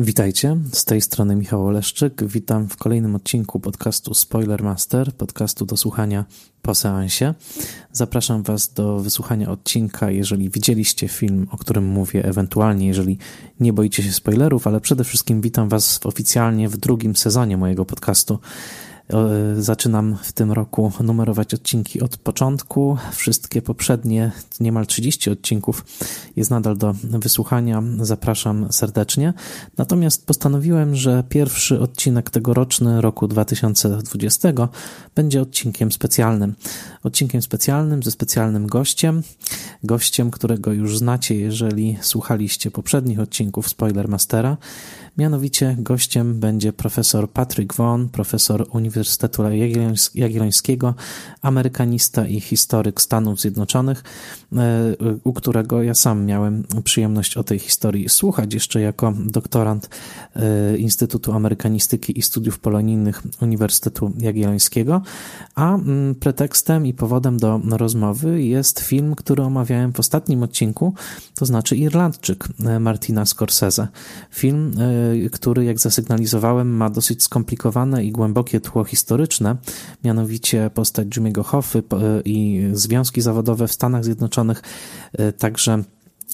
Witajcie, z tej strony Michał Oleszczyk. Witam w kolejnym odcinku podcastu Spoiler Master, podcastu do słuchania po seansie. Zapraszam Was do wysłuchania odcinka, jeżeli widzieliście film, o którym mówię, ewentualnie jeżeli nie boicie się spoilerów, ale przede wszystkim witam Was oficjalnie w drugim sezonie mojego podcastu. Zaczynam w tym roku numerować odcinki od początku. Wszystkie poprzednie, niemal 30 odcinków, jest nadal do wysłuchania. Zapraszam serdecznie. Natomiast postanowiłem, że pierwszy odcinek tegoroczny roku 2020 będzie odcinkiem specjalnym. Odcinkiem specjalnym ze specjalnym gościem. Gościem, którego już znacie, jeżeli słuchaliście poprzednich odcinków Spoilermastera. Mianowicie gościem będzie profesor Patrick Vaughan, profesor Uniwersytetu Jagiellońskiego, amerykanista i historyk Stanów Zjednoczonych, e, u którego ja sam miałem przyjemność o tej historii słuchać jeszcze jako doktorant e, Instytutu Amerykanistyki i Studiów Polonijnych Uniwersytetu Jagiellońskiego, a mm, pretekstem i powodem do rozmowy jest film, który omawiałem w ostatnim odcinku, to znaczy Irlandczyk e, Martina Scorsese. Film który, jak zasygnalizowałem, ma dosyć skomplikowane i głębokie tło historyczne, mianowicie postać Jimmy'ego Hoffy i związki zawodowe w Stanach Zjednoczonych, e, także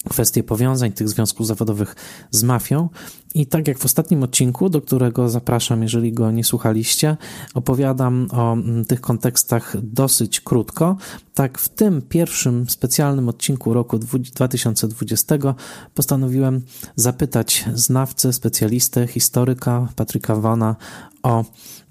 kwestie powiązań tych związków zawodowych z mafią. I tak jak w ostatnim odcinku, do którego zapraszam, jeżeli go nie słuchaliście, opowiadam o mm, tych kontekstach dosyć krótko, tak w tym pierwszym specjalnym odcinku roku 2020 postanowiłem zapytać znawcę, specjalistę, historyka Patryka Wana o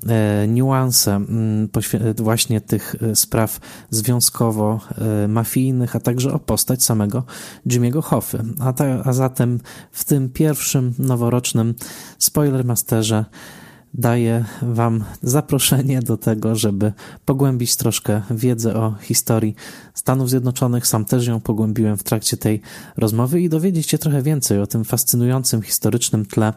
e, niuanse mm, właśnie tych e, spraw związkowo-mafijnych, a także o postać samego Jimmy'ego Hoffy. A, ta, a zatem w tym pierwszym noworocznym Spoilermasterze daję Wam zaproszenie do tego, żeby pogłębić troszkę wiedzę o historii Stanów Zjednoczonych. Sam też ją pogłębiłem w trakcie tej rozmowy i dowiedzieć się trochę więcej o tym fascynującym historycznym tle,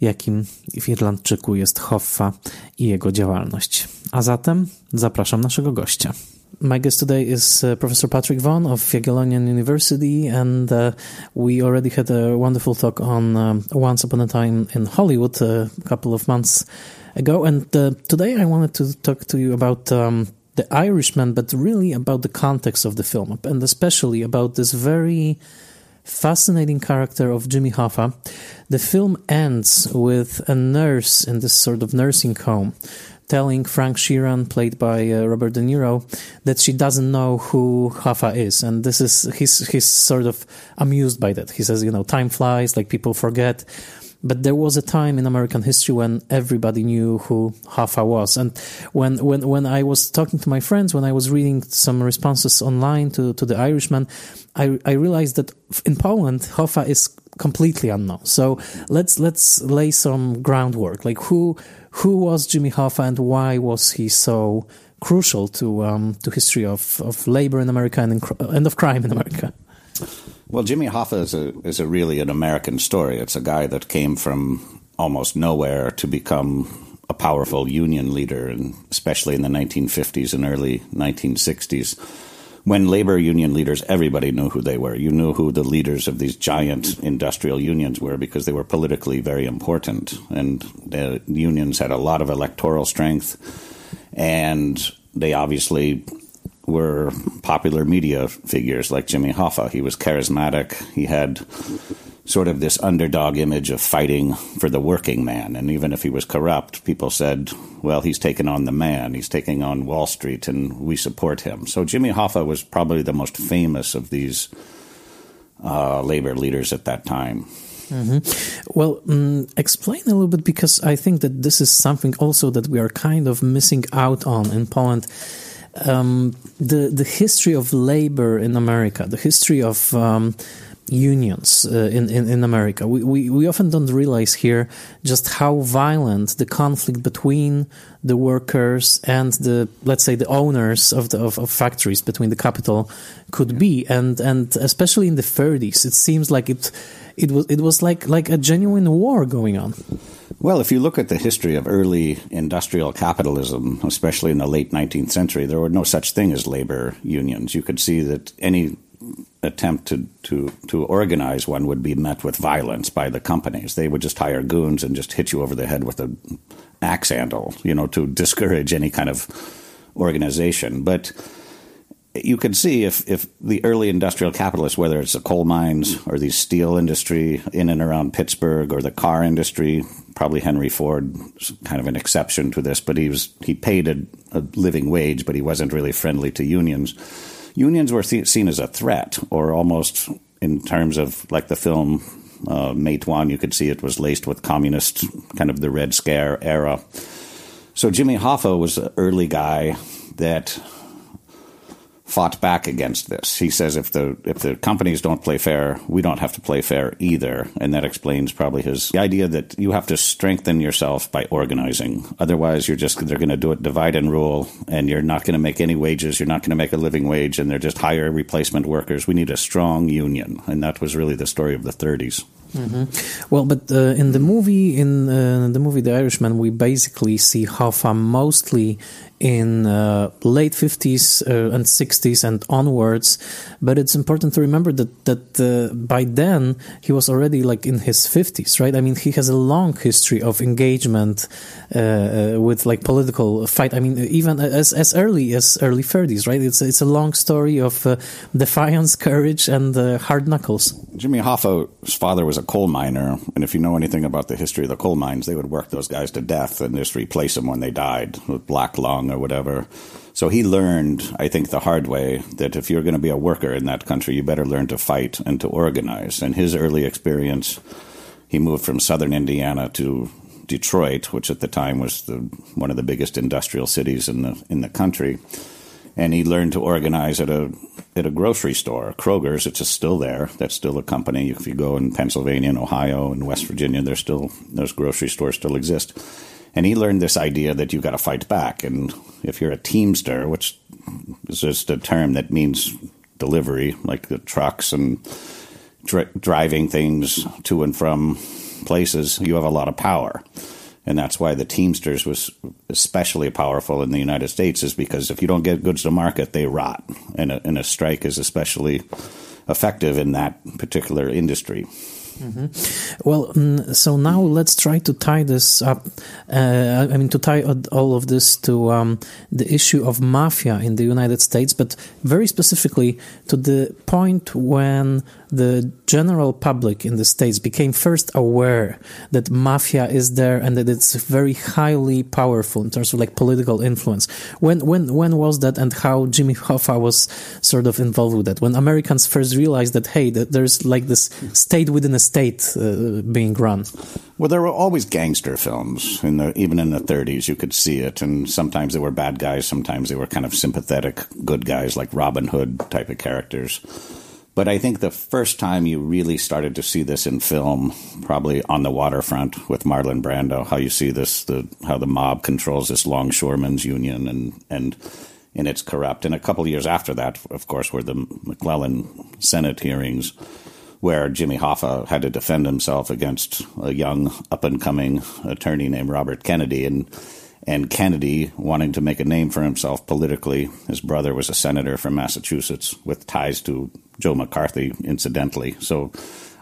jakim w Irlandczyku jest Hoffa i jego działalność. A zatem zapraszam naszego gościa. My guest today is uh, Professor Patrick Vaughan of Jagiellonian University, and uh, we already had a wonderful talk on um, Once Upon a Time in Hollywood uh, a couple of months ago. And uh, today I wanted to talk to you about um, The Irishman, but really about the context of the film, and especially about this very fascinating character of Jimmy Hoffa. The film ends with a nurse in this sort of nursing home telling Frank Sheeran, played by uh, Robert De Niro, that she doesn't know who Hoffa is, and this is he's he's sort of amused by that. He says, you know, time flies, like people forget. But there was a time in American history when everybody knew who Hoffa was, and when when when I was talking to my friends, when I was reading some responses online to to the Irishman, I I realized that in Poland Hoffa is completely unknown. So let's let's lay some groundwork. Like who who was Jimmy Hoffa and why was he so crucial to um, to history of, of labor in America and, in, and of crime in America? Well, Jimmy Hoffa is a is a really an American story. It's a guy that came from almost nowhere to become a powerful union leader, and especially in the 1950s and early 1960s when labor union leaders, everybody knew who they were. You knew who the leaders of these giant industrial unions were because they were politically very important. And the unions had a lot of electoral strength. And they obviously were popular media figures like Jimmy Hoffa. He was charismatic. He had sort of this underdog image of fighting for the working man. And even if he was corrupt, people said, well, he's taken on the man, he's taking on Wall Street, and we support him. So Jimmy Hoffa was probably the most famous of these uh, labor leaders at that time. Mm-hmm. Well, um, explain a little bit because I think that this is something also that we are kind of missing out on in Poland. Um, the the history of labor in America, the history of um, unions uh, in, in, in America. We, we, we often don't realize here just how violent the conflict between the workers and the, let's say, the owners of the of, of factories between the capital could be. And, and especially in the 30s, it seems like it, it was, it was like, like a genuine war going on. Well, if you look at the history of early industrial capitalism, especially in the late 19th century, there were no such thing as labor unions. You could see that any attempt to, to, to organize one would be met with violence by the companies. They would just hire goons and just hit you over the head with an axe handle, you know, to discourage any kind of organization. But you can see if, if the early industrial capitalists, whether it's the coal mines or the steel industry in and around Pittsburgh or the car industry, probably Henry Ford, kind of an exception to this, but he was he paid a, a living wage, but he wasn't really friendly to unions. Unions were seen as a threat, or almost in terms of like the film uh, Matewan, you could see it was laced with communist, kind of the Red Scare era. So Jimmy Hoffa was an early guy that fought back against this. He says if the if the companies don't play fair, we don't have to play fair either, and that explains probably his idea that you have to strengthen yourself by organizing. Otherwise, you're just they're going to do it divide and rule, and you're not going to make any wages. You're not going to make a living wage, and they're just hire replacement workers. We need a strong union, and that was really the story of the 30s. Mm-hmm. Well, but uh, in the movie, in uh, the movie The Irishman, we basically see Hoffa mostly in uh, late 50s uh, and 60s and onwards. But it's important to remember that that uh, by then he was already like in his 50s right? I mean he has a long history of engagement uh, with like political fight. I mean even as as early as early 30s right? It's it's a long story of defiance courage and hard knuckles. Jimmy hoffa's father was a coal miner and if you know anything about the history of the coal mines they would work those guys to death and just replace them when they died with black lung or whatever. So he learned, I think, the hard way that if you're going to be a worker in that country, you better learn to fight and to organize. And his early experience, he moved from southern Indiana to Detroit, which at the time was the, one of the biggest industrial cities in the in the country. And he learned to organize at a at a grocery store, Kroger's. It's still there. That's still a company. If you go in Pennsylvania and Ohio and West Virginia, there's still those grocery stores still exist. And he learned this idea that you've got to fight back. And if you're a teamster, which is just a term that means delivery, like the trucks and dri- driving things to and from places, you have a lot of power. And that's why the Teamsters was especially powerful in the United States, is because if you don't get goods to market, they rot. And a, and a strike is especially effective in that particular industry. Mm-hmm. Well, mm, so now let's try to tie this up. Uh, I mean, to tie all of this to um, the issue of mafia in the United States, but very specifically to the point when the general public in the States became first aware that mafia is there and that it's very highly powerful in terms of like political influence. When when when was that, and how Jimmy Hoffa was sort of involved with that? When Americans first realized that hey, that there's like this state within a state uh, being run. Well, there were always gangster films, in the, even in the 30s. You could see it, and sometimes they were bad guys, sometimes they were kind of sympathetic good guys, like Robin Hood type of characters. But I think the first time you really started to see this in film, probably on the waterfront with Marlon Brando, how you see this, the how the mob controls this longshoremen's union, and and and it's corrupt. And a couple years after that, of course, were the McClellan Senate hearings, where Jimmy Hoffa had to defend himself against a young up and coming attorney named Robert Kennedy, and and Kennedy wanting to make a name for himself politically. His brother was a senator from Massachusetts with ties to Joe McCarthy, incidentally. So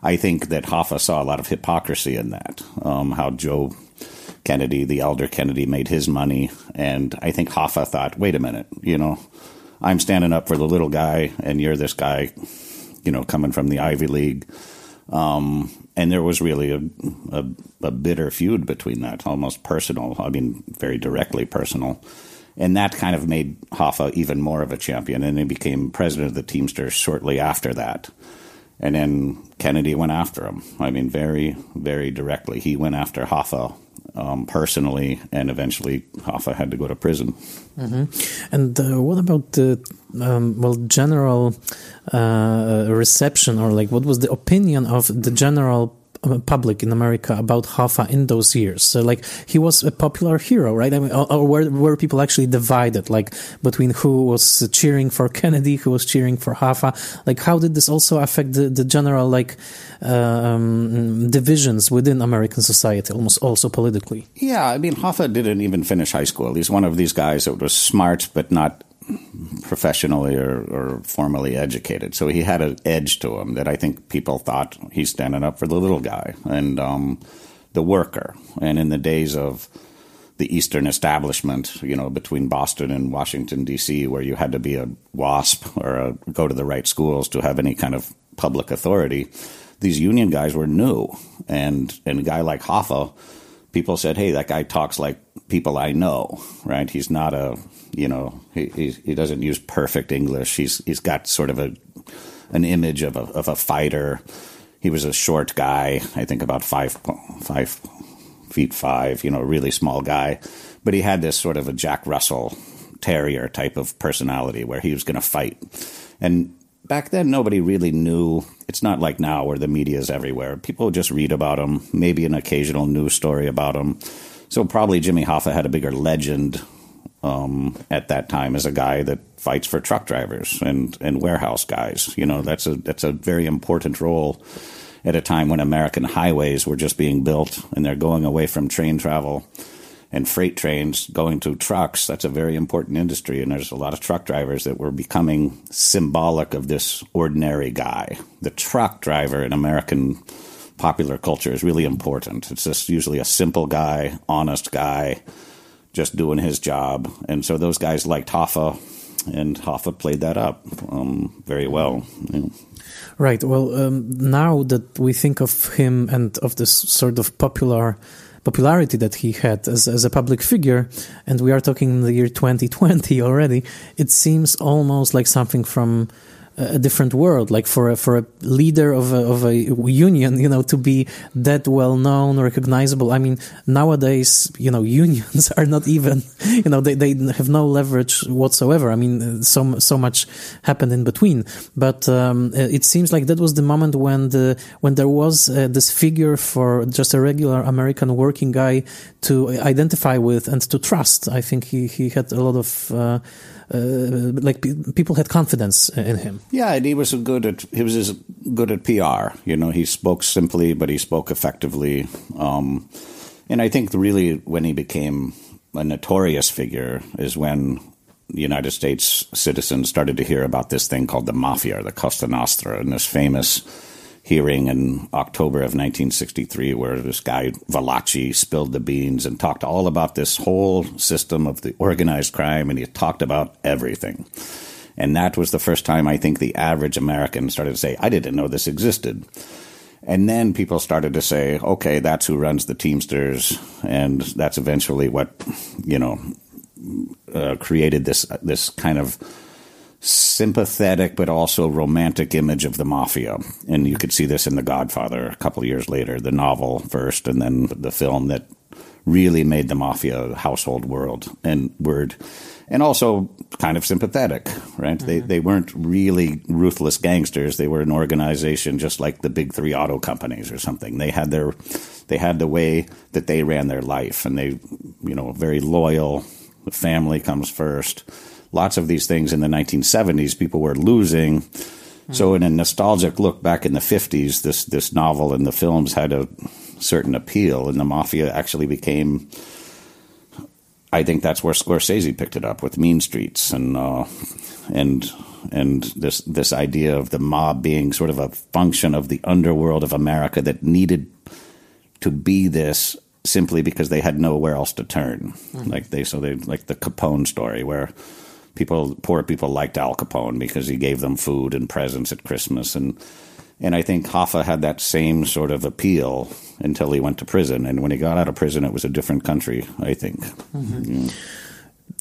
I think that Hoffa saw a lot of hypocrisy in that. Um, how Joe Kennedy, the elder Kennedy, made his money, and I think Hoffa thought, "Wait a minute, you know, I'm standing up for the little guy, and you're this guy, you know, coming from the Ivy League." Um, and there was really a, a, a bitter feud between that, almost personal. I mean, very directly personal. And that kind of made Hoffa even more of a champion, and he became president of the Teamsters shortly after that. And then Kennedy went after him. I mean, very, very directly. He went after Hoffa um, personally, and eventually Hoffa had to go to prison. Mm-hmm. And uh, what about the um, well general uh, reception, or like what was the opinion of the general public in America about Hoffa in those years. So, like, he was a popular hero, right? I mean, or, or were, were people actually divided, like, between who was cheering for Kennedy, who was cheering for Hoffa? Like, how did this also affect the, the general, like, um, divisions within American society, almost also politically? Yeah, I mean, Hoffa didn't even finish high school. He's one of these guys that was smart, but not professionally or, or formally educated. So he had an edge to him that I think people thought he's standing up for the little guy and um, the worker. And in the days of the Eastern establishment, you know, between Boston and Washington D.C., where you had to be a WASP or a, go to the right schools to have any kind of public authority, these union guys were new, and and a guy like Hoffa, people said, "Hey, that guy talks like people I know, right? He's not a, you know, he he, doesn't use perfect English. He's he's got sort of a an image of a of a fighter." He was a short guy, I think about five five feet five, you know, really small guy. But he had this sort of a Jack Russell terrier type of personality where he was going to fight. And back then, nobody really knew. It's not like now where the media is everywhere. People just read about him, maybe an occasional news story about him. So probably Jimmy Hoffa had a bigger legend um, at that time as a guy that fights for truck drivers and, and warehouse guys. You know, that's a that's a very important role at a time when American highways were just being built and they're going away from train travel and freight trains going to trucks. That's a very important industry, and there's a lot of truck drivers that were becoming symbolic of this ordinary guy. The truck driver in American popular culture is really important. It's just usually a simple guy, honest guy, just doing his job. And so those guys liked Hoffa, and Hoffa played that up um, very well. Know. Right. Well, um, now that we think of him and of this sort of popular popularity that he had as, as a public figure, and we are talking in the year 2020 already, it seems almost like something from a different world. Like for a, for a leader of a, of a union, you know, to be that well known, recognizable. I mean, nowadays, you know, unions are not even, you know, they, they have no leverage whatsoever. I mean, so so much happened in between. But um, it seems like that was the moment when the when there was uh, this figure for just a regular American working guy to identify with and to trust. I think he he had a lot of. Uh, uh, like people had confidence in him. Yeah, and he was good at he was as good at PR. You know, he spoke simply, but he spoke effectively. Um, and I think really when he became a notorious figure is when the United States citizens started to hear about this thing called the mafia, or the Cosa Nostra, and this famous hearing in October of 1963 where this guy Valachi spilled the beans and talked all about this whole system of the organized crime and he talked about everything. And that was the first time I think the average American started to say, I didn't know this existed. And then people started to say, okay, that's who runs the Teamsters, and that's eventually what, you know, uh, created this this kind of sympathetic but also romantic image of the mafia. And you could see this in The Godfather a couple of years later, the novel first, and then the film that really made the mafia a household world and word. And also kind of sympathetic, right? Mm-hmm. They they weren't really ruthless gangsters. They were an organization just like the big three auto companies or something. They had their they had the way that they ran their life and they you know, very loyal. The family comes first lots of these things in the 1970s people were losing. Mm-hmm. So, in a nostalgic look back in the 50s, this this novel and the films had a certain appeal, and the mafia actually became. I think that's where Scorsese picked it up with Mean Streets and uh, and and this this idea of the mob being sort of a function of the underworld of America that needed to be this simply because they had nowhere else to turn. Mm-hmm. Like they so they like the Capone story where people, poor people liked Al Capone because he gave them food and presents at Christmas, and and I think Hoffa had that same sort of appeal until he went to prison, and when he got out of prison, it was a different country. I think. Mm-hmm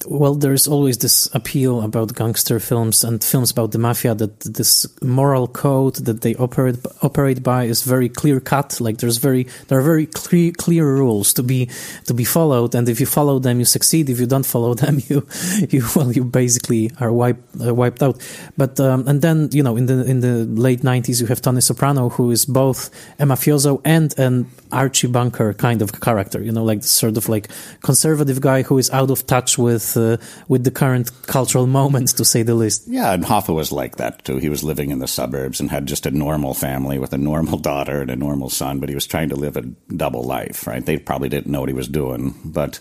well, there's always this appeal about gangster films and films about the mafia that this moral code that they operate operate by is very clear cut. Like there's very there are very clear clear rules to be to be followed, and if you follow them, you succeed. If you don't follow them, you you well you basically are wiped uh, wiped out. But um, and then you know in the in the late '90s you have Tony Soprano who is both a mafioso and an Archie Bunker kind of character. You know, like sort of like conservative guy who is out of touch with with uh, with the current cultural moments, to say the least. Yeah, and Hoffa was like that too. He was living in the suburbs and had just a normal family with a normal daughter and a normal son, but he was trying to live a double life. Right? They probably didn't know what he was doing, but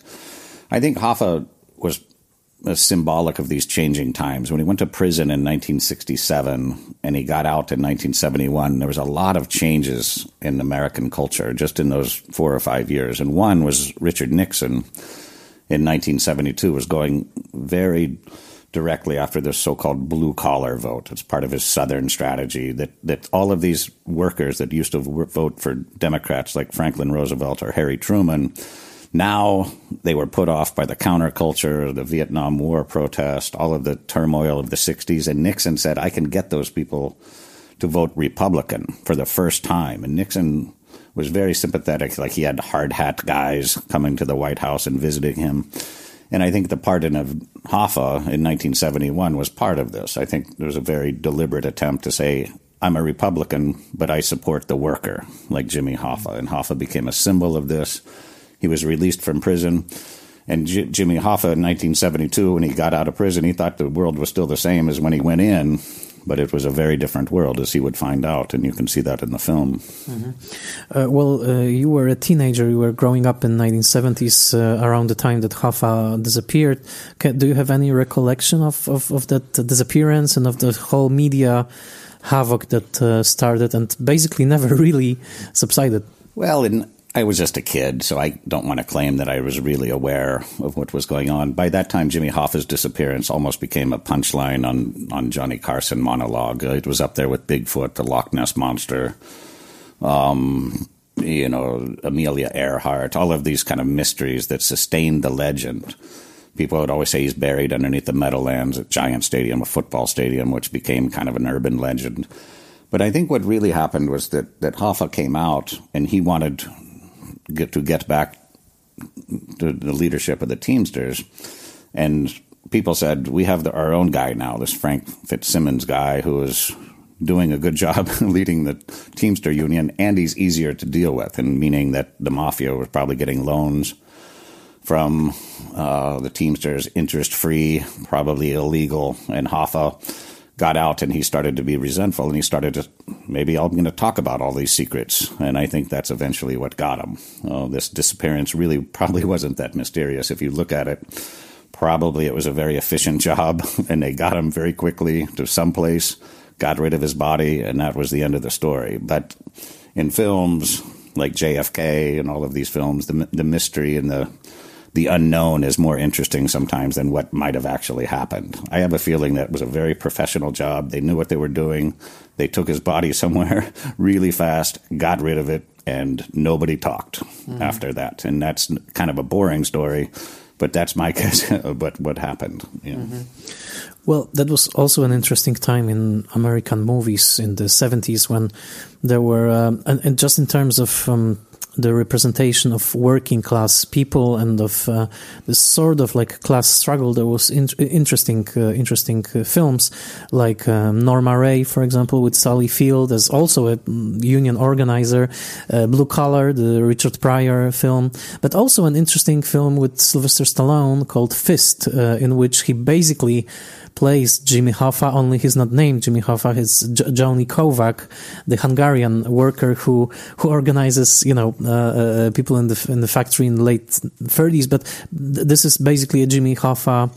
I think Hoffa was a symbolic of these changing times. When he went to prison in 1967 and he got out in 1971, there was a lot of changes in American culture just in those four or five years. And one was Richard Nixon in 1972 was going very directly after this so-called blue collar vote. It's part of his Southern strategy that that all of these workers that used to vote for Democrats like Franklin Roosevelt or Harry Truman now they were put off by the counterculture, the Vietnam War protest, all of the turmoil of the 60s. And Nixon said, I can get those people to vote Republican for the first time. And Nixon was very sympathetic. Like he had hard hat guys coming to the White House and visiting him. And I think the pardon of Hoffa in 1971 was part of this. I think there was a very deliberate attempt to say, I'm a Republican, but I support the worker, like Jimmy Hoffa. And Hoffa became a symbol of this. He was released from prison. And J- Jimmy Hoffa in 1972, when he got out of prison, he thought the world was still the same as when he went in, but it was a very different world, as he would find out, and you can see that in the film. Mm-hmm. Uh, well, uh, you were a teenager. You were growing up in 1970s, uh, around the time that Hoffa disappeared. Can, do you have any recollection of, of, of, that disappearance and of the whole media havoc that uh, started and basically never really subsided? Well, in I was just a kid, so I don't want to claim that I was really aware of what was going on. By that time, Jimmy Hoffa's disappearance almost became a punchline on, on Johnny Carson monologue. It was up there with Bigfoot, the Loch Ness Monster, um, you know, Amelia Earhart, all of these kind of mysteries that sustained the legend. People would always say he's buried underneath the Meadowlands at Giant Stadium, a football stadium, which became kind of an urban legend. But I think what really happened was that, that Hoffa came out and he wanted get to get back to the leadership of the Teamsters, and people said we have the, our own guy now, this Frank Fitzsimmons guy who is doing a good job leading the Teamster Union, and he's easier to deal with, and meaning that the mafia was probably getting loans from uh, the Teamsters interest free, probably illegal, and Hoffa got out and he started to be resentful and he started to maybe I'm going to talk about all these secrets and I think that's eventually what got him. Uh, this disappearance really probably wasn't that mysterious if you look at it. Probably it was a very efficient job and they got him very quickly to some place, got rid of his body and that was the end of the story. But in films like JFK and all of these films, the the mystery and the the unknown is more interesting sometimes than what might have actually happened. I have a feeling that was a very professional job. They knew what they were doing. They took his body somewhere really fast, got rid of it, and nobody talked mm. after that. And that's kind of a boring story, but that's my guess of what, what happened. Yeah. Mm-hmm. Well, that was also an interesting time in American movies in the 70s when there were, um, and, and, just in terms of um, the representation of working class people and of uh, sort of like class struggle. There was in- interesting, uh, interesting uh, films like um, Norma Rae, for example, with Sally Field as also a mm, union organizer. Uh, Blue Collar, the Richard Pryor film, but also an interesting film with Sylvester Stallone called Fist, uh, in which he basically plays Jimmy Hoffa, only he's not named Jimmy Hoffa, he's J- Johnny Kovak, the Hungarian worker who, who organizes, you know, uh, uh, people in the, in the factory in the late 30s. But th- this is basically a Jimmy Hoffa,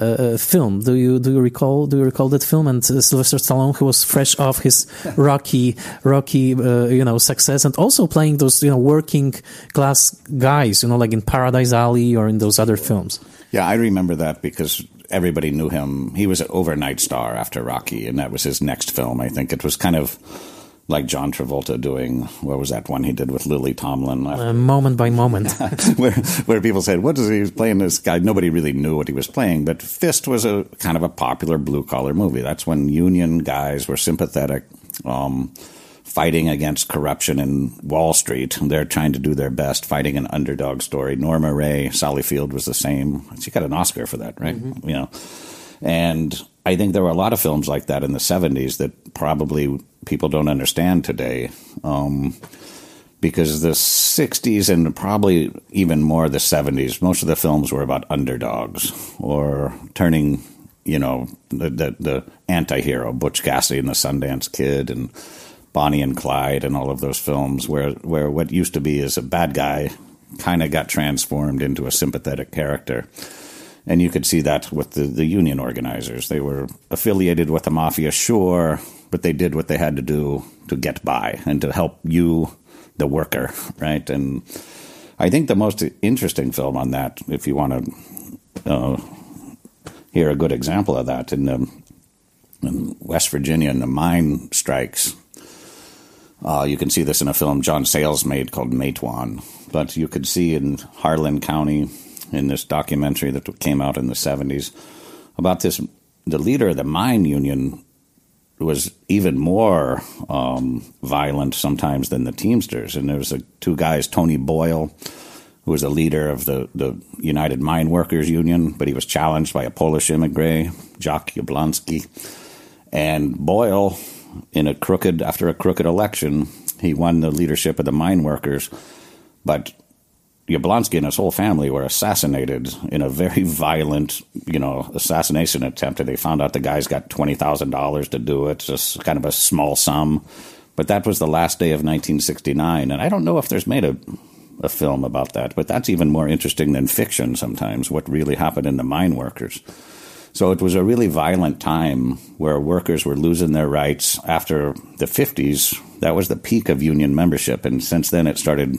uh, uh, film. Do you do you recall do you recall that film? And uh, Sylvester Stallone, who was fresh off his Rocky Rocky uh, you know success, and also playing those you know working class guys, you know, like in Paradise Alley or in those other films. Yeah, I remember that because everybody knew him. He was an overnight star after Rocky, and that was his next film. I think it was kind of like John Travolta doing what was that one he did with Lily Tomlin? Uh, moment by moment, where where people said, "What is he playing?" This guy, nobody really knew what he was playing. But Fist was a kind of a popular blue collar movie. That's when union guys were sympathetic. Um, fighting against corruption in Wall Street. They're trying to do their best, fighting an underdog story. Norma Rae, Sally Field was the same. She got an Oscar for that, right? Mm-hmm. You know, and I think there were a lot of films like that in the '70s that probably people don't understand today. Um, because the 60s and probably even more the 70s, most of the films were about underdogs or turning, you know, the, the, the anti hero, Butch Cassidy and the Sundance Kid, and Bonnie and Clyde and all of those films where where what used to be as a bad guy kind of got transformed into a sympathetic character. And you could see that with the, the union organizers. They were affiliated with the mafia, sure, but they did what they had to do to get by and to help you, the worker, right? And I think the most interesting film on that, if you want to uh, hear a good example of that, in, the, in West Virginia, in the mine strikes, uh, you can see this in a film John Sayles made called Matewan. But you could see in Harlan County, in this documentary that came out in the 70s, about this the leader of the mine union was even more um, violent sometimes than the Teamsters. And there was a, two guys, Tony Boyle, who was the leader of the, the United Mine Workers Union, but he was challenged by a Polish immigrant, Jock Yablonski. And Boyle in a crooked after a crooked election. He won the leadership of the mine workers, but Yablonski and his whole family were assassinated in a very violent, you know, assassination attempt. And they found out the guys got twenty thousand dollars to do it, just kind of a small sum. But that was the last day of 1969, and I don't know if there's made a a film about that. But that's even more interesting than fiction sometimes. What really happened in the mine workers. So it was a really violent time where workers were losing their rights after the 50s. That was the peak of union membership. And since then, it started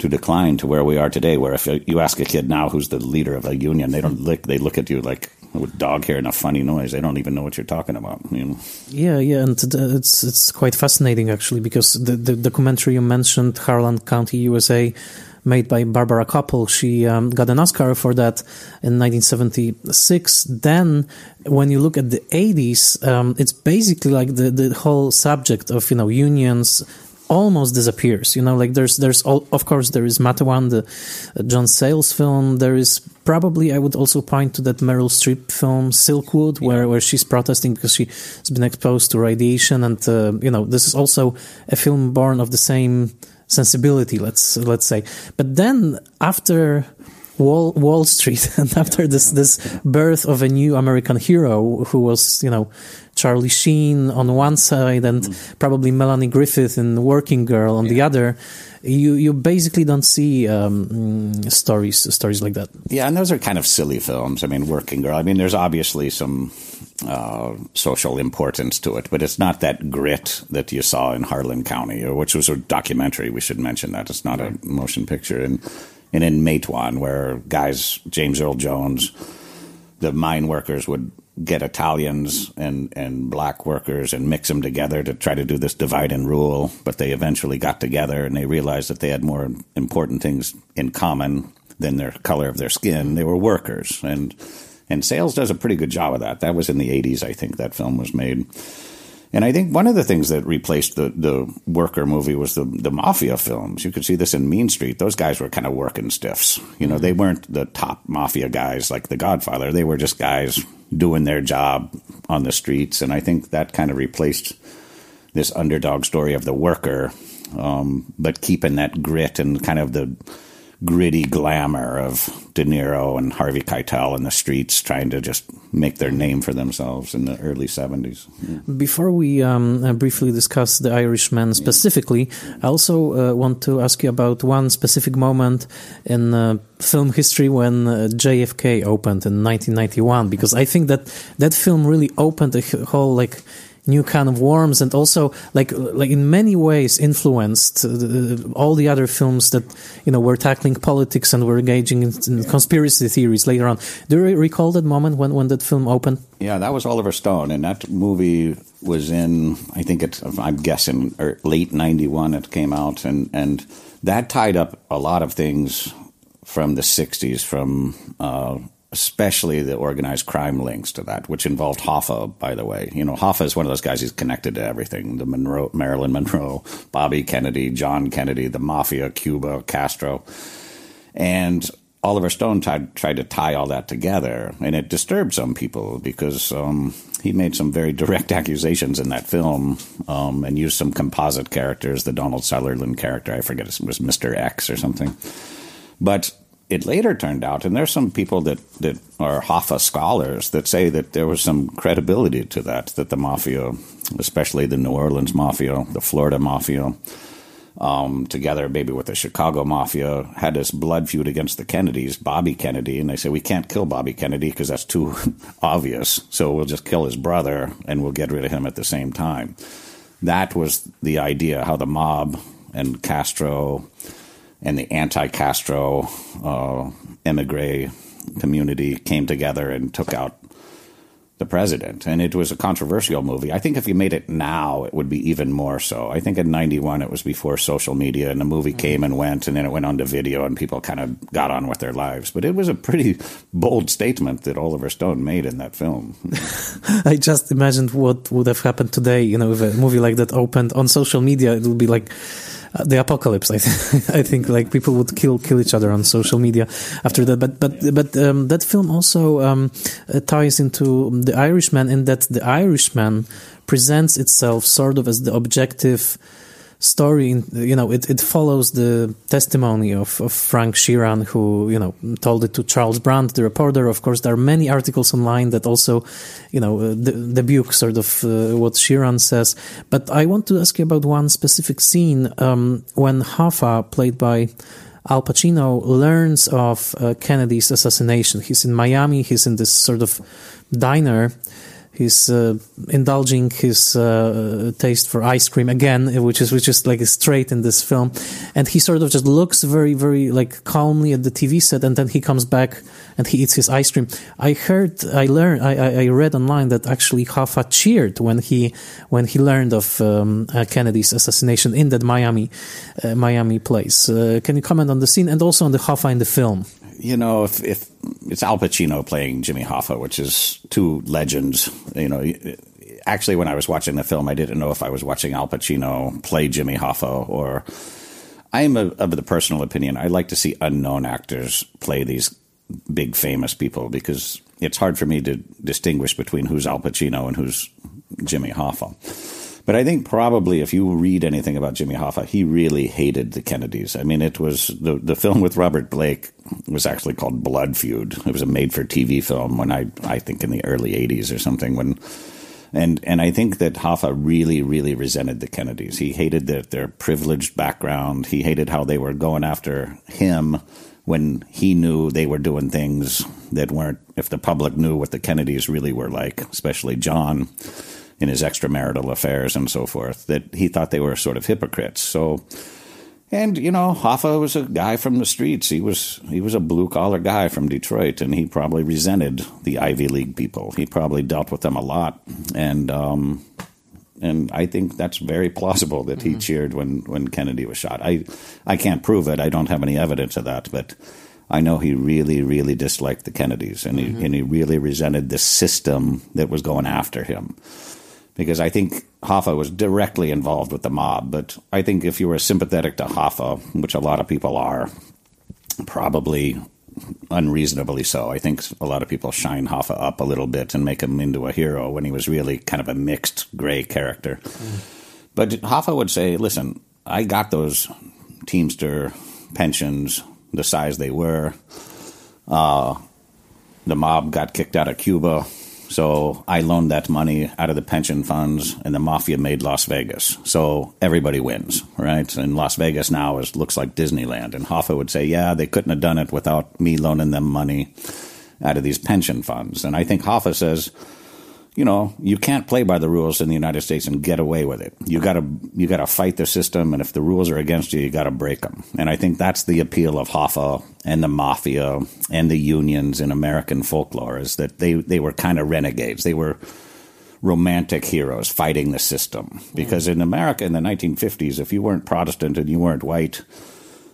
to decline to where we are today, where if you ask a kid now who's the leader of a union, they don't look, they look at you like with dog hair and a funny noise. They don't even know what you're talking about. You know? Yeah, yeah, and it's it's quite fascinating actually because the the documentary you mentioned, Harlan County, USA made by Barbara Kopple. She um, got an Oscar for that in 1976. Then, when you look at the 80s, um, it's basically like the, the whole subject of you know unions almost disappears. You know, like there's there's all, of course there is Matewan, the uh, John Sayles film. There is probably I would also point to that Meryl Streep film Silkwood, where where she's protesting because she's been exposed to radiation, and uh, you know this is also a film born of the same sensibility, let's let's say. But then after Wall Wall Street and after this this birth of a new American hero who was you know Charlie Sheen on one side and mm. probably Melanie Griffith in Working Girl on yeah. the other, you you basically don't see um, stories stories like that. Yeah, and those are kind of silly films. I mean, Working Girl. I mean, there's obviously some uh, social importance to it, but it's not that grit that you saw in Harlan County, which was a documentary. We should mention that it's not a motion picture. And and in Matewan, where guys James Earl Jones, the mine workers would get Italians and and black workers and mix them together to try to do this divide and rule. But they eventually got together and they realized that they had more important things in common than their color of their skin. They were workers and and Sayles does a pretty good job of that. That was in the 80s, I think, that film was made. And I think one of the things that replaced the, the worker movie was the, the mafia films. You could see this in Mean Street. Those guys were kind of working stiffs. You know, they weren't the top mafia guys like The Godfather. They were just guys doing their job on the streets. And I think that kind of replaced this underdog story of the worker, um, but keeping that grit and kind of the gritty glamour of De Niro and Harvey Keitel in the streets trying to just make their name for themselves in the early 70s. Yeah. Before we um, uh, briefly discuss The Irishman specifically, yeah. I also uh, want to ask you about one specific moment in uh, film history when uh, JFK opened in 1991, because I think that that film really opened a whole like new kind of worms and also like like in many ways influenced uh, all the other films that you know were tackling politics and were engaging in, in yeah. conspiracy theories later on do you recall that moment when when that film opened yeah that was oliver stone and that movie was in i think it's i'm guessing er, late 91 it came out and and that tied up a lot of things from the 60s from uh, especially the organized crime links to that, which involved Hoffa, by the way. You know, Hoffa is one of those guys who's connected to everything the Monroe, Marilyn Monroe, Bobby Kennedy, John Kennedy, the mafia, Cuba, Castro. And Oliver Stone tried, tried to tie all that together, and it disturbed some people because um, he made some very direct accusations in that film um, and used some composite characters. The Donald Sutherland character, I forget, it was Mr. X or something. But it later turned out, and there's some people that, that are Hoffa scholars that say that there was some credibility to that, that the mafia, especially the New Orleans mafia, the Florida mafia, um, together, maybe with the Chicago Mafia, had this blood feud against the Kennedys, Bobby Kennedy, and they say, we can't kill Bobby Kennedy because that's too obvious. So we'll just kill his brother and we'll get rid of him at the same time. That was the idea how the mob and Castro and the anti-Castro uh, emigre community came together and took out the president. And it was a controversial movie. I think if you made it now, it would be even more so. I think in 91, it was before social media, and the movie mm-hmm. came and went, and then it went on to video, and people kind of got on with their lives. But it was a pretty bold statement that Oliver Stone made in that film. I just imagined what would have happened today, you know, if a movie like that opened on social media, it would be like, uh, the apocalypse. I, th- I think like people would kill kill each other on social media after that. But but but um, that film also um, uh, ties into the Irishman in that the Irishman presents itself sort of as the objective story, in, you know, it, it follows the testimony of, of Frank Sheeran, who, you know, told it to Charles Brandt, the reporter. Of course, there are many articles online that also, you know, uh, debut sort of uh, what Sheeran says. But I want to ask you about one specific scene um, when Hoffa, played by Al Pacino, learns of uh, Kennedy's assassination. He's in Miami, he's in this sort of diner he's uh, indulging his uh, taste for ice cream again, which is which is like straight in this film, and he sort of just looks very very like calmly at the TV set, and then he comes back and he eats his ice cream. I heard, I learned, I, I read online that actually Hoffa cheered when he when he learned of um, uh, Kennedy's assassination in that Miami uh, Miami place. Uh, can you comment on the scene and also on the Hoffa in the film? You know, if, if it's Al Pacino playing Jimmy Hoffa, which is two legends, you know, actually when I was watching the film, I didn't know if I was watching Al Pacino play Jimmy Hoffa or I am of the personal opinion. I like to see unknown actors play these big famous people because it's hard for me to distinguish between who's Al Pacino and who's Jimmy Hoffa. But I think probably if you read anything about Jimmy Hoffa, he really hated the Kennedys. I mean, it was the the film with Robert Blake was actually called Blood Feud. It was a made for TV film when I I think in the early '80s or something when. And and I think that Hoffa really, really resented the Kennedys. He hated their, their privileged background. He hated how they were going after him when he knew they were doing things that weren't. If the public knew what the Kennedys really were like, especially John, in his extramarital affairs and so forth, that he thought they were sort of hypocrites. So, and you know, Hoffa was a guy from the streets. He was he was a blue collar guy from Detroit, and he probably resented the Ivy League people. He probably dealt with them a lot, and um, and I think that's very plausible that he mm-hmm. cheered when when Kennedy was shot. I I can't prove it. I don't have any evidence of that, but. I know he really, really disliked the Kennedys, and he mm-hmm. and he really resented the system that was going after him because I think Hoffa was directly involved with the mob. But I think if you were sympathetic to Hoffa, which a lot of people are, probably unreasonably so. I think a lot of people shine Hoffa up a little bit and make him into a hero when he was really kind of a mixed gray character. Mm. But Hoffa would say, listen, I got those Teamster pensions the size they were. Uh, the mob got kicked out of Cuba. So I loaned that money out of the pension funds, and the mafia made Las Vegas. So everybody wins, right? And Las Vegas now is looks like Disneyland. And Hoffa would say, "Yeah, they couldn't have done it without me loaning them money out of these pension funds." And I think Hoffa says you know, you can't play by the rules in the United States and get away with it. You got to you got to fight the system, and if the rules are against you, you got to break them. And I think that's the appeal of Hoffa and the mafia and the unions in American folklore is that they they were kind of renegades. They were romantic heroes fighting the system because in America in the 1950s, if you weren't Protestant and you weren't white,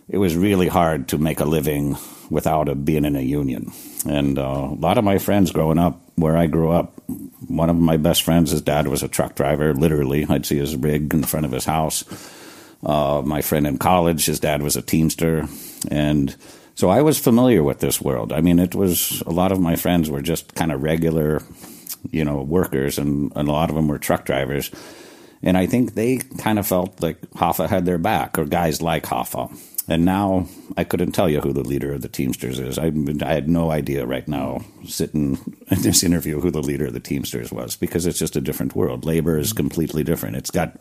it was really hard to make a living without a, being in a union. And uh, a lot of my friends growing up, where I grew up, one of my best friends, his dad was a truck driver. Literally, I'd see his rig in front of his house. Uh, my friend in college, his dad was a teamster, and so I was familiar with this world. I mean, it was a lot of my friends were just kind of regular, you know, workers, and, and a lot of them were truck drivers. And I think they kind of felt like Hoffa had their back, or guys like Hoffa. And now I couldn't tell you who the leader of the Teamsters is. I, I had no idea right now, sitting in this interview, who the leader of the Teamsters was, because it's just a different world. Labor is completely different. It's got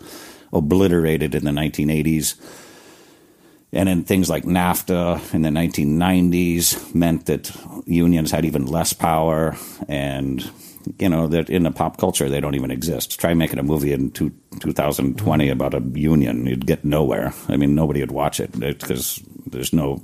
obliterated in the 1980s. And then things like NAFTA in the 1990s meant that unions had even less power and you know that in the pop culture they don't even exist. Try making a movie in two, 2020 about a union, you'd get nowhere. I mean, nobody would watch it because there's no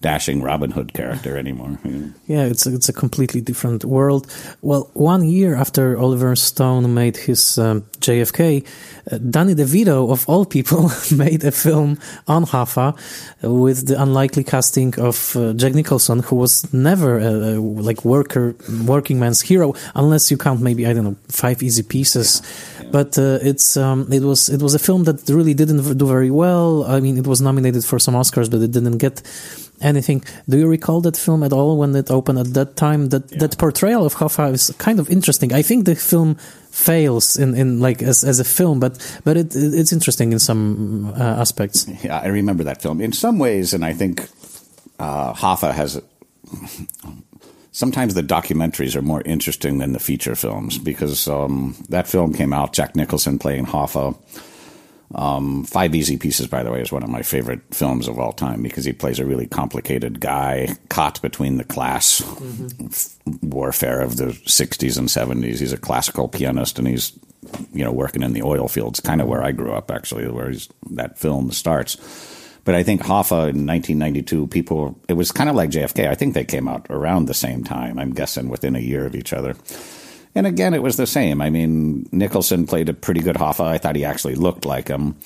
dashing Robin Hood character anymore. Yeah, it's a, it's a completely different world. Well, one year after Oliver Stone made his um, JFK, uh, Danny DeVito, of all people, made a film on Hoffa with the unlikely casting of uh, Jack Nicholson, who was never a, a, like worker working man's hero, unless you count maybe I don't know Five Easy Pieces. Yeah. Yeah. But uh, it's um, it was it was a film that really didn't do very well. I mean, it was nominated for some Oscars, but it didn't get anything. Do you recall that film at all when it opened at that time? That yeah. that portrayal of Hoffa is kind of interesting. I think the film fails in, in like as, as a film, but but it, it's interesting in some uh, aspects. Yeah, I remember that film in some ways, and I think uh, Hoffa has. Sometimes the documentaries are more interesting than the feature films because um, that film came out. Jack Nicholson playing Hoffa um, Five Easy Pieces, by the way, is one of my favorite films of all time because he plays a really complicated guy caught between the class mm-hmm. warfare of the 60s and 70s. He's a classical pianist and he's, you know, working in the oil fields, kind of where I grew up, actually, where that film starts. But I think Hoffa in 1992, people, it was kind of like JFK. I think they came out around the same time, I'm guessing within a year of each other. And again, it was the same. I mean, Nicholson played a pretty good Hoffa. I thought he actually looked like him.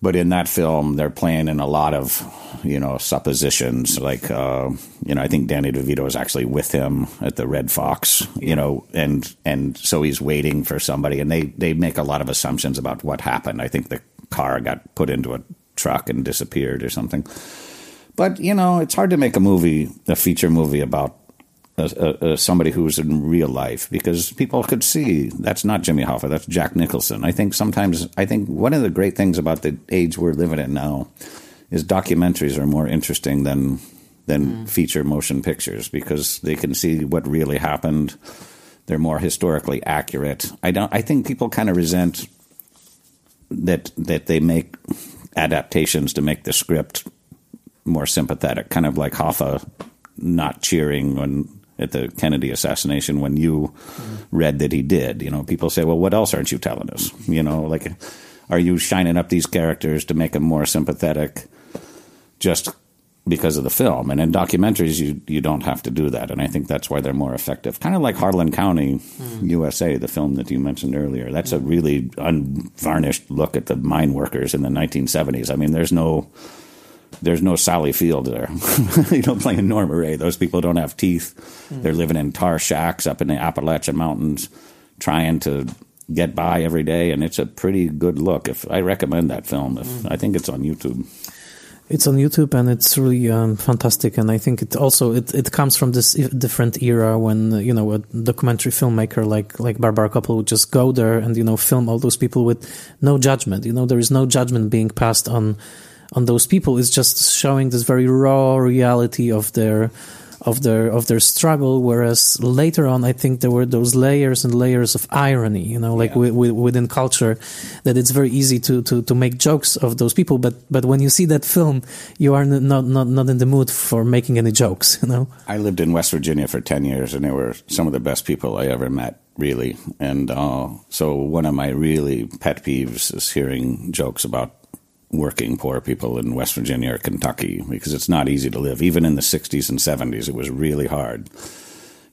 But in that film, they're playing in a lot of, you know, suppositions. Like, uh, you know, I think Danny DeVito is actually with him at the Red Fox, you know, and and so he's waiting for somebody, and they they make a lot of assumptions about what happened. I think the car got put into a truck and disappeared or something. But you know, it's hard to make a movie, a feature movie about a, a, somebody who's in real life because people could see that's not Jimmy Hoffa, that's Jack Nicholson. I think sometimes, I think one of the great things about the age we're living in now is documentaries are more interesting than than mm. feature motion pictures because they can see what really happened. They're more historically accurate. I don't. I think people kind of resent that that they make adaptations to make the script more sympathetic, kind of like Hoffa not cheering when at the Kennedy assassination when you mm. read that he did. You know, people say, well, what else aren't you telling us? You know, like, are you shining up these characters to make them more sympathetic just because of the film? And in documentaries, you, you don't have to do that. And I think that's why they're more effective. Kind of like Harlan County, mm. USA, the film that you mentioned earlier. That's mm. a really unvarnished look at the mine workers in the 1970s. I mean, there's no there's no Sally Field there. you know, playing Norma Rae. Those people don't have teeth. Mm. They're living in tar shacks up in the Appalachian Mountains, trying to get by every day, and it's a pretty good look. If I recommend that film, if mm. I think it's on YouTube. It's on YouTube and it's really um, fantastic. And I think it also it, it comes from this different era when you know a documentary filmmaker like like Barbara Kopple would just go there and you know film all those people with no judgment. You know there is no judgment being passed on on those people. Is just showing this very raw reality of their of their of their struggle whereas later on i think there were those layers and layers of irony you know like yeah. within culture that it's very easy to, to to make jokes of those people. But but when you see that film you are not not not in the mood for making any jokes you know? I lived in west virginia for 10 years and they were some of the best people i ever met really. And uh, so one of my really pet peeves is hearing jokes about working poor people in West Virginia or Kentucky because it's not easy to live. Even in the 60s and 70s, it was really hard.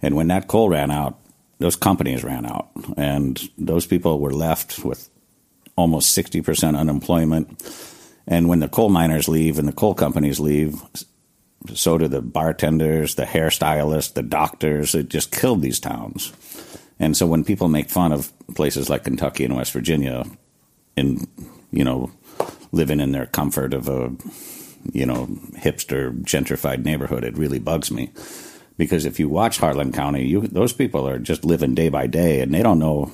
And when that coal ran out, those companies ran out, and those people were left with almost 60% unemployment. And when the coal miners leave and the coal companies leave, so do the bartenders, the hairstylists, the doctors. It just killed these towns. And so when people make fun of places like Kentucky and West Virginia, in you know living in their comfort of a you know hipster gentrified neighborhood. It really bugs me because if you watch Harlan County, you those people are just living day by day, and they don't know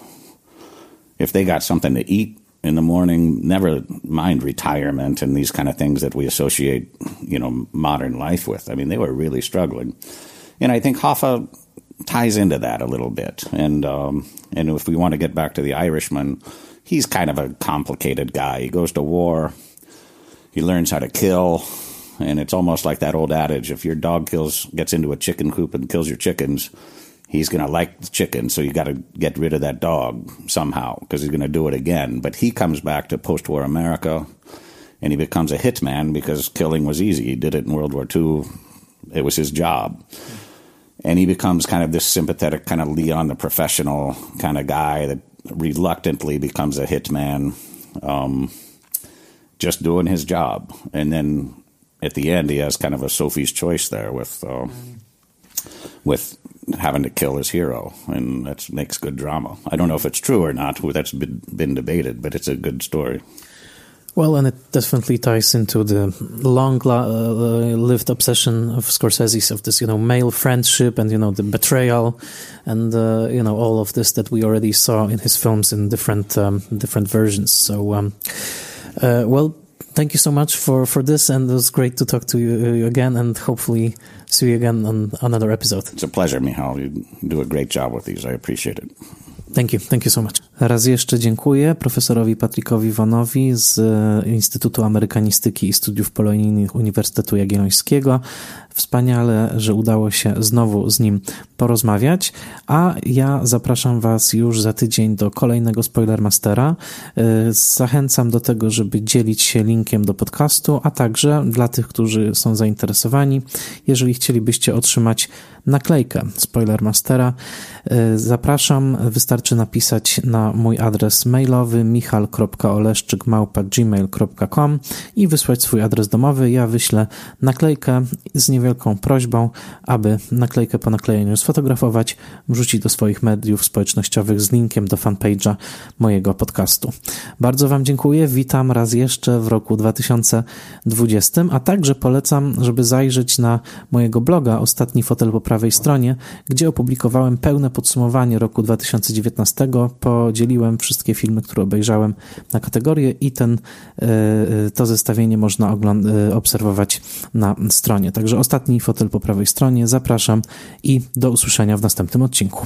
if they got something to eat in the morning. Never mind retirement and these kind of things that we associate you know modern life with. I mean, they were really struggling, and I think Hoffa ties into that a little bit. And um, and if we want to get back to the Irishman he's kind of a complicated guy. He goes to war, he learns how to kill, and it's almost like that old adage: if your dog kills, gets into a chicken coop and kills your chickens, he's going to like the chicken, so you got to get rid of that dog somehow because he's going to do it again. But he comes back to post-war America, and he becomes a hitman because killing was easy. He did it in World War II; it was his job. And he becomes kind of this sympathetic, kind of Leon the professional kind of guy that reluctantly becomes a hitman, um, just doing his job. And then at the end, he has kind of a Sophie's choice there with uh, with having to kill his hero, and that makes good drama. I don't know if it's true or not. That's been, been debated, but it's a good story. Well, and it definitely ties into the long-lived uh, obsession of Scorsese's of this, you know, male friendship and you know the betrayal, and uh, you know all of this that we already saw in his films in different um, different versions. So, um, uh, well, thank you so much for for this, and it was great to talk to you uh, again, and hopefully see you again on another episode. It's a pleasure, Michal. You do a great job with these. I appreciate it. Thank you. Thank you so much. Raz jeszcze dziękuję profesorowi Patrickowi Vonowi z Instytutu Amerykanistyki i Studiów Polonijnych Uniwersytetu Jagiellońskiego. Wspaniale, że udało się znowu z nim porozmawiać, a ja zapraszam Was już za tydzień do kolejnego Spoilermastera. E, zachęcam do tego, żeby dzielić się linkiem do podcastu, a także dla tych, którzy są zainteresowani, jeżeli chcielibyście otrzymać naklejkę Spoilermastera, e, zapraszam. Wystarczy napisać na mój adres mailowy michal.oleszczykmałpa.gmail.com i wysłać swój adres domowy. Ja wyślę naklejkę z niewielką prośbą, aby naklejkę po naklejeniu sfotografować, wrzucić do swoich mediów społecznościowych z linkiem do fanpage'a mojego podcastu. Bardzo Wam dziękuję. Witam raz jeszcze w roku 2020, a także polecam, żeby zajrzeć na mojego bloga Ostatni Fotel po prawej stronie, gdzie opublikowałem pełne podsumowanie roku 2019 po podzieliłem wszystkie filmy, które obejrzałem na kategorie i ten, e, e, to zestawienie można e, obserwować na stronie. Także ostatni fotel po prawej stronie. Zapraszam i do usłyszenia w następnym odcinku.